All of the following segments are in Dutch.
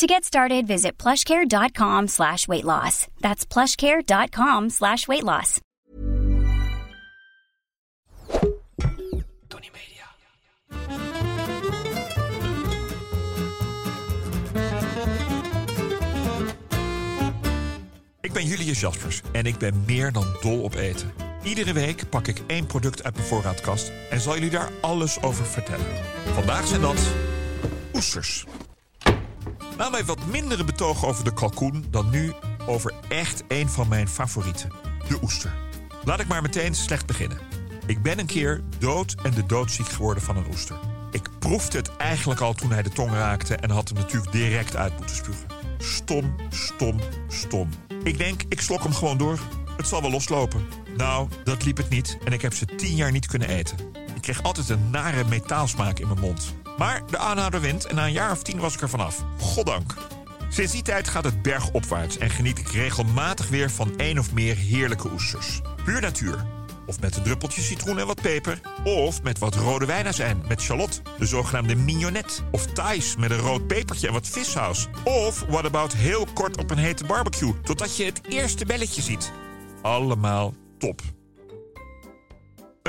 To get started, visit plushcare.com slash weight loss. That's plushcare.com slash weight loss. Tony Media. Ik ben Julius Jaspers en ik ben meer dan dol op eten. Iedere week pak ik één product uit mijn voorraadkast en zal jullie daar alles over vertellen. Vandaag zijn dat oesters. Nou, mij wat mindere betoog over de kalkoen dan nu over echt een van mijn favorieten, de oester. Laat ik maar meteen slecht beginnen. Ik ben een keer dood en de doodziek geworden van een oester. Ik proefde het eigenlijk al toen hij de tong raakte en had hem natuurlijk direct uit moeten spugen. Stom, stom, stom. Ik denk, ik slok hem gewoon door. Het zal wel loslopen. Nou, dat liep het niet en ik heb ze tien jaar niet kunnen eten. Ik kreeg altijd een nare metaalsmaak in mijn mond. Maar de aanhouder wint en na een jaar of tien was ik er vanaf. Goddank. Sinds die tijd gaat het bergopwaarts en geniet ik regelmatig weer van één of meer heerlijke oesters. Puur natuur. Of met een druppeltje citroen en wat peper. Of met wat rode wijnazijn met shallot, de zogenaamde mignonette. Of thais met een rood pepertje en wat vissaus. Of what about heel kort op een hete barbecue, totdat je het eerste belletje ziet. Allemaal top.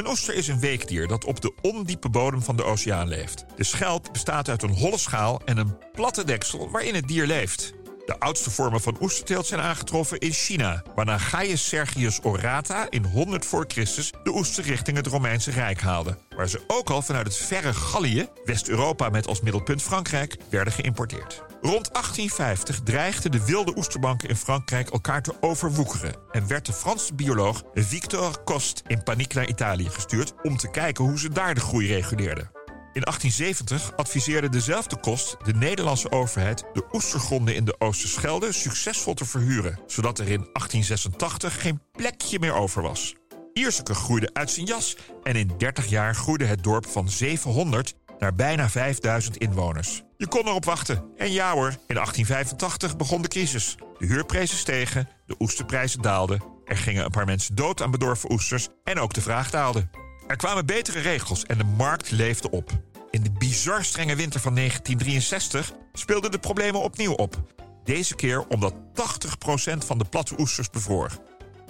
Een oester is een weekdier dat op de ondiepe bodem van de oceaan leeft. De schelp bestaat uit een holle schaal en een platte deksel waarin het dier leeft. De oudste vormen van oesterteelt zijn aangetroffen in China, waarna Gaius Sergius Orata in 100 voor Christus de oester richting het Romeinse Rijk haalde, waar ze ook al vanuit het verre Gallië, West-Europa met als middelpunt Frankrijk, werden geïmporteerd. Rond 1850 dreigden de wilde oesterbanken in Frankrijk elkaar te overwoekeren en werd de Franse bioloog Victor Coste in paniek naar Italië gestuurd om te kijken hoe ze daar de groei reguleerden. In 1870 adviseerde dezelfde Kost de Nederlandse overheid de oestergronden in de Oosterschelde succesvol te verhuren, zodat er in 1886 geen plekje meer over was. Ierseke groeide uit zijn jas en in 30 jaar groeide het dorp van 700 naar bijna 5000 inwoners. Je kon erop wachten. En ja hoor, in 1885 begon de crisis. De huurprijzen stegen, de oesterprijzen daalden. Er gingen een paar mensen dood aan bedorven oesters en ook de vraag daalde. Er kwamen betere regels en de markt leefde op. In de bizar strenge winter van 1963 speelden de problemen opnieuw op. Deze keer omdat 80% van de platte oesters bevroor.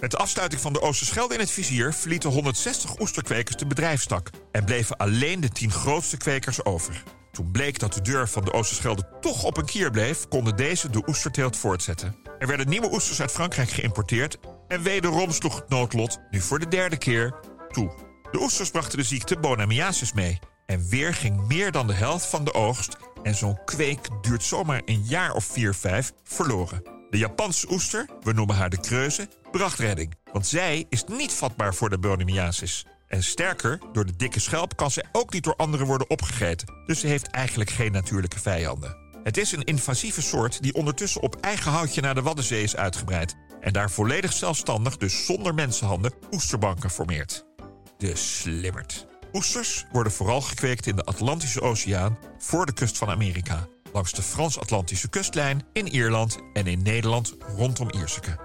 Met de afsluiting van de Oosterschelde in het vizier verlieten 160 oesterkwekers de bedrijfstak en bleven alleen de 10 grootste kwekers over. Toen bleek dat de deur van de Oosterschelde toch op een kier bleef, konden deze de oesterteelt voortzetten. Er werden nieuwe oesters uit Frankrijk geïmporteerd en wederom sloeg het noodlot, nu voor de derde keer, toe. De oesters brachten de ziekte Bonamiasis mee. En weer ging meer dan de helft van de oogst, en zo'n kweek duurt zomaar een jaar of vier, vijf, verloren. De Japanse oester, we noemen haar de kreuze, bracht redding. Want zij is niet vatbaar voor de bonamiasis. En sterker, door de dikke schelp kan zij ook niet door anderen worden opgegeten. Dus ze heeft eigenlijk geen natuurlijke vijanden. Het is een invasieve soort die ondertussen op eigen houtje naar de Waddenzee is uitgebreid. En daar volledig zelfstandig, dus zonder mensenhanden, oesterbanken formeert de slimmert. Oesters worden vooral gekweekt in de Atlantische Oceaan voor de kust van Amerika, langs de Frans-Atlantische kustlijn, in Ierland en in Nederland rondom Ierseke.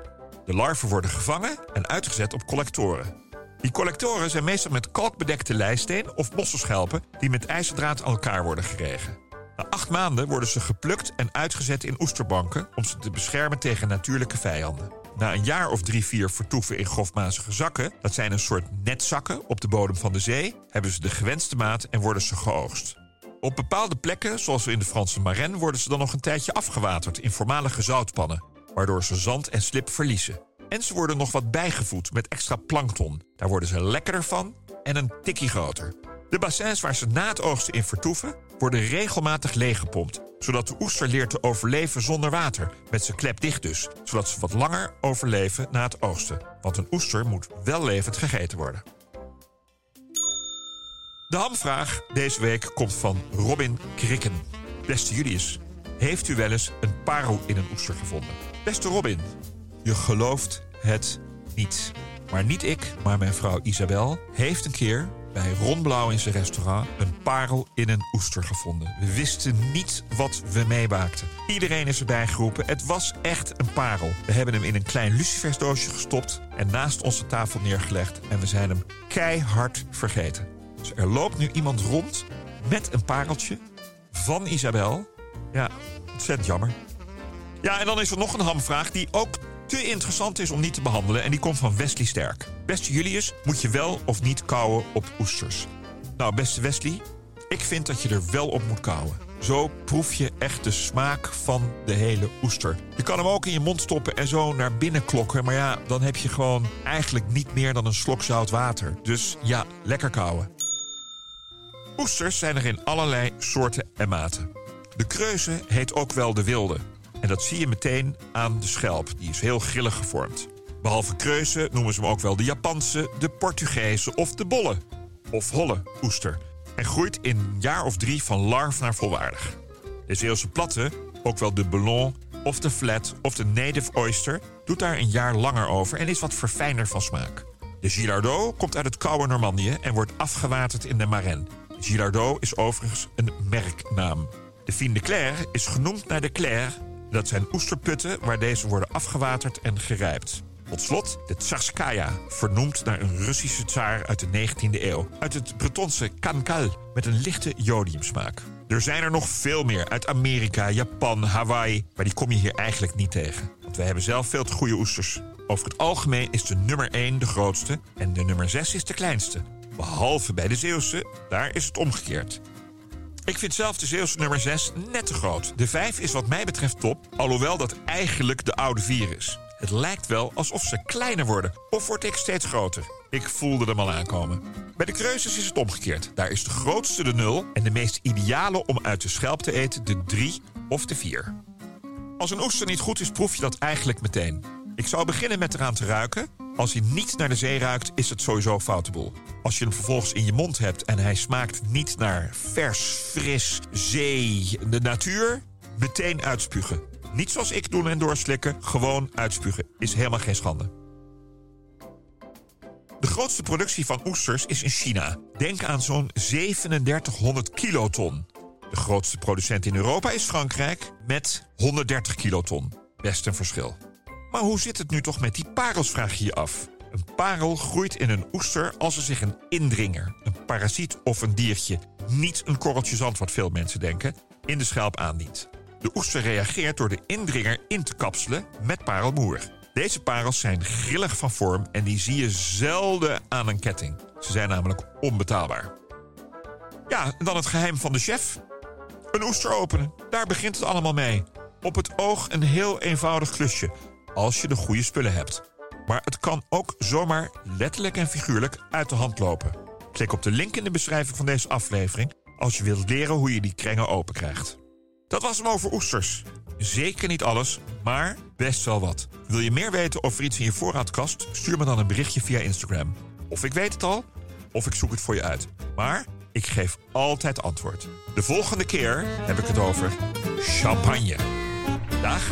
De larven worden gevangen en uitgezet op collectoren. Die collectoren zijn meestal met kalkbedekte lijsteen of mosselschelpen die met ijzerdraad aan elkaar worden geregen. Na acht maanden worden ze geplukt en uitgezet in oesterbanken om ze te beschermen tegen natuurlijke vijanden. Na een jaar of drie, vier vertoeven in grofmazige zakken, dat zijn een soort netzakken op de bodem van de zee, hebben ze de gewenste maat en worden ze geoogst. Op bepaalde plekken, zoals in de Franse Marais, worden ze dan nog een tijdje afgewaterd in voormalige zoutpannen, waardoor ze zand en slip verliezen. En ze worden nog wat bijgevoed met extra plankton. Daar worden ze lekkerder van en een tikkie groter. De bassins waar ze na het oogsten in vertoeven, worden regelmatig leeggepompt, zodat de oester leert te overleven zonder water, met zijn klep dicht dus, zodat ze wat langer overleven na het oogsten. Want een oester moet wel levend gegeten worden. De hamvraag deze week komt van Robin Krikken. Beste Julius, heeft u wel eens een parel in een oester gevonden? Beste Robin, je gelooft het niet. Maar niet ik, maar mijn vrouw Isabel heeft een keer bij Ron Blauw in zijn restaurant een parel in een oester gevonden. We wisten niet wat we meemaakten. Iedereen is erbij geroepen. Het was echt een parel. We hebben hem in een klein lucifersdoosje gestopt en naast onze tafel neergelegd. En we zijn hem keihard vergeten. Dus er loopt nu iemand rond met een pareltje van Isabel. Ja, ontzettend jammer. Ja, en dan is er nog een hamvraag die ook te interessant is om niet te behandelen. En die komt van Wesley Sterk. Beste Julius, moet je wel of niet kauwen op oesters? Nou, beste Wesley, ik vind dat je er wel op moet kauwen. Zo proef je echt de smaak van de hele oester. Je kan hem ook in je mond stoppen en zo naar binnen klokken. Maar ja, dan heb je gewoon eigenlijk niet meer dan een slok zout water. Dus ja, lekker kauwen. Oesters zijn er in allerlei soorten en maten. De kreuze heet ook wel de wilde. En dat zie je meteen aan de schelp. Die is heel grillig gevormd. Behalve kreuzen noemen ze hem ook wel de Japanse, de Portugese of de bolle. Of holle oester. En groeit in een jaar of drie van larf naar volwaardig. De Zeeuwse platte, ook wel de ballon of de flat of de native oyster... doet daar een jaar langer over en is wat verfijnder van smaak. De Gilardot komt uit het koude Normandië en wordt afgewaterd in de Marennes. Gilardot is overigens een merknaam. De Fine de Claire is genoemd naar de Claire. Dat zijn oesterputten waar deze worden afgewaterd en gerijpt. Tot slot de Tsarskaya, vernoemd naar een Russische tsaar uit de 19e eeuw. Uit het Bretonse kankal, met een lichte jodiumsmaak. Er zijn er nog veel meer uit Amerika, Japan, Hawaii, maar die kom je hier eigenlijk niet tegen. Want wij hebben zelf veel te goede oesters. Over het algemeen is de nummer 1 de grootste en de nummer 6 is de kleinste. Behalve bij de Zeeuwse, daar is het omgekeerd. Ik vind zelf de Zeeuwse nummer 6 net te groot. De 5 is wat mij betreft top, alhoewel dat eigenlijk de oude 4 is. Het lijkt wel alsof ze kleiner worden, of word ik steeds groter. Ik voelde hem al aankomen. Bij de kreuzes is het omgekeerd. Daar is de grootste de 0 en de meest ideale om uit de schelp te eten de 3 of de 4. Als een oester niet goed is, proef je dat eigenlijk meteen. Ik zou beginnen met eraan te ruiken. Als hij niet naar de zee ruikt, is het sowieso foute boel. Als je hem vervolgens in je mond hebt en hij smaakt niet naar vers, fris, zee, de natuur, meteen uitspugen. Niet zoals ik doen en doorslikken, gewoon uitspugen. Is helemaal geen schande. De grootste productie van oesters is in China. Denk aan zo'n 3700 kiloton. De grootste producent in Europa is Frankrijk met 130 kiloton. Best een verschil. Maar hoe zit het nu toch met die parels, vraag je je af. Een parel groeit in een oester als er zich een indringer, een parasiet of een diertje, niet een korreltje zand wat veel mensen denken, in de schelp aandient. De oester reageert door de indringer in te kapselen met parelmoer. Deze parels zijn grillig van vorm en die zie je zelden aan een ketting. Ze zijn namelijk onbetaalbaar. Ja, en dan het geheim van de chef. Een oester openen, daar begint het allemaal mee. Op het oog een heel eenvoudig klusje, als je de goede spullen hebt. Maar het kan ook zomaar letterlijk en figuurlijk uit de hand lopen. Klik op de link in de beschrijving van deze aflevering als je wilt leren hoe je die krengen open krijgt. Dat was hem over oesters. Zeker niet alles, maar best wel wat. Wil je meer weten over iets in je voorraadkast? Stuur me dan een berichtje via Instagram. Of ik weet het al, of ik zoek het voor je uit. Maar ik geef altijd antwoord. De volgende keer heb ik het over champagne. Dag.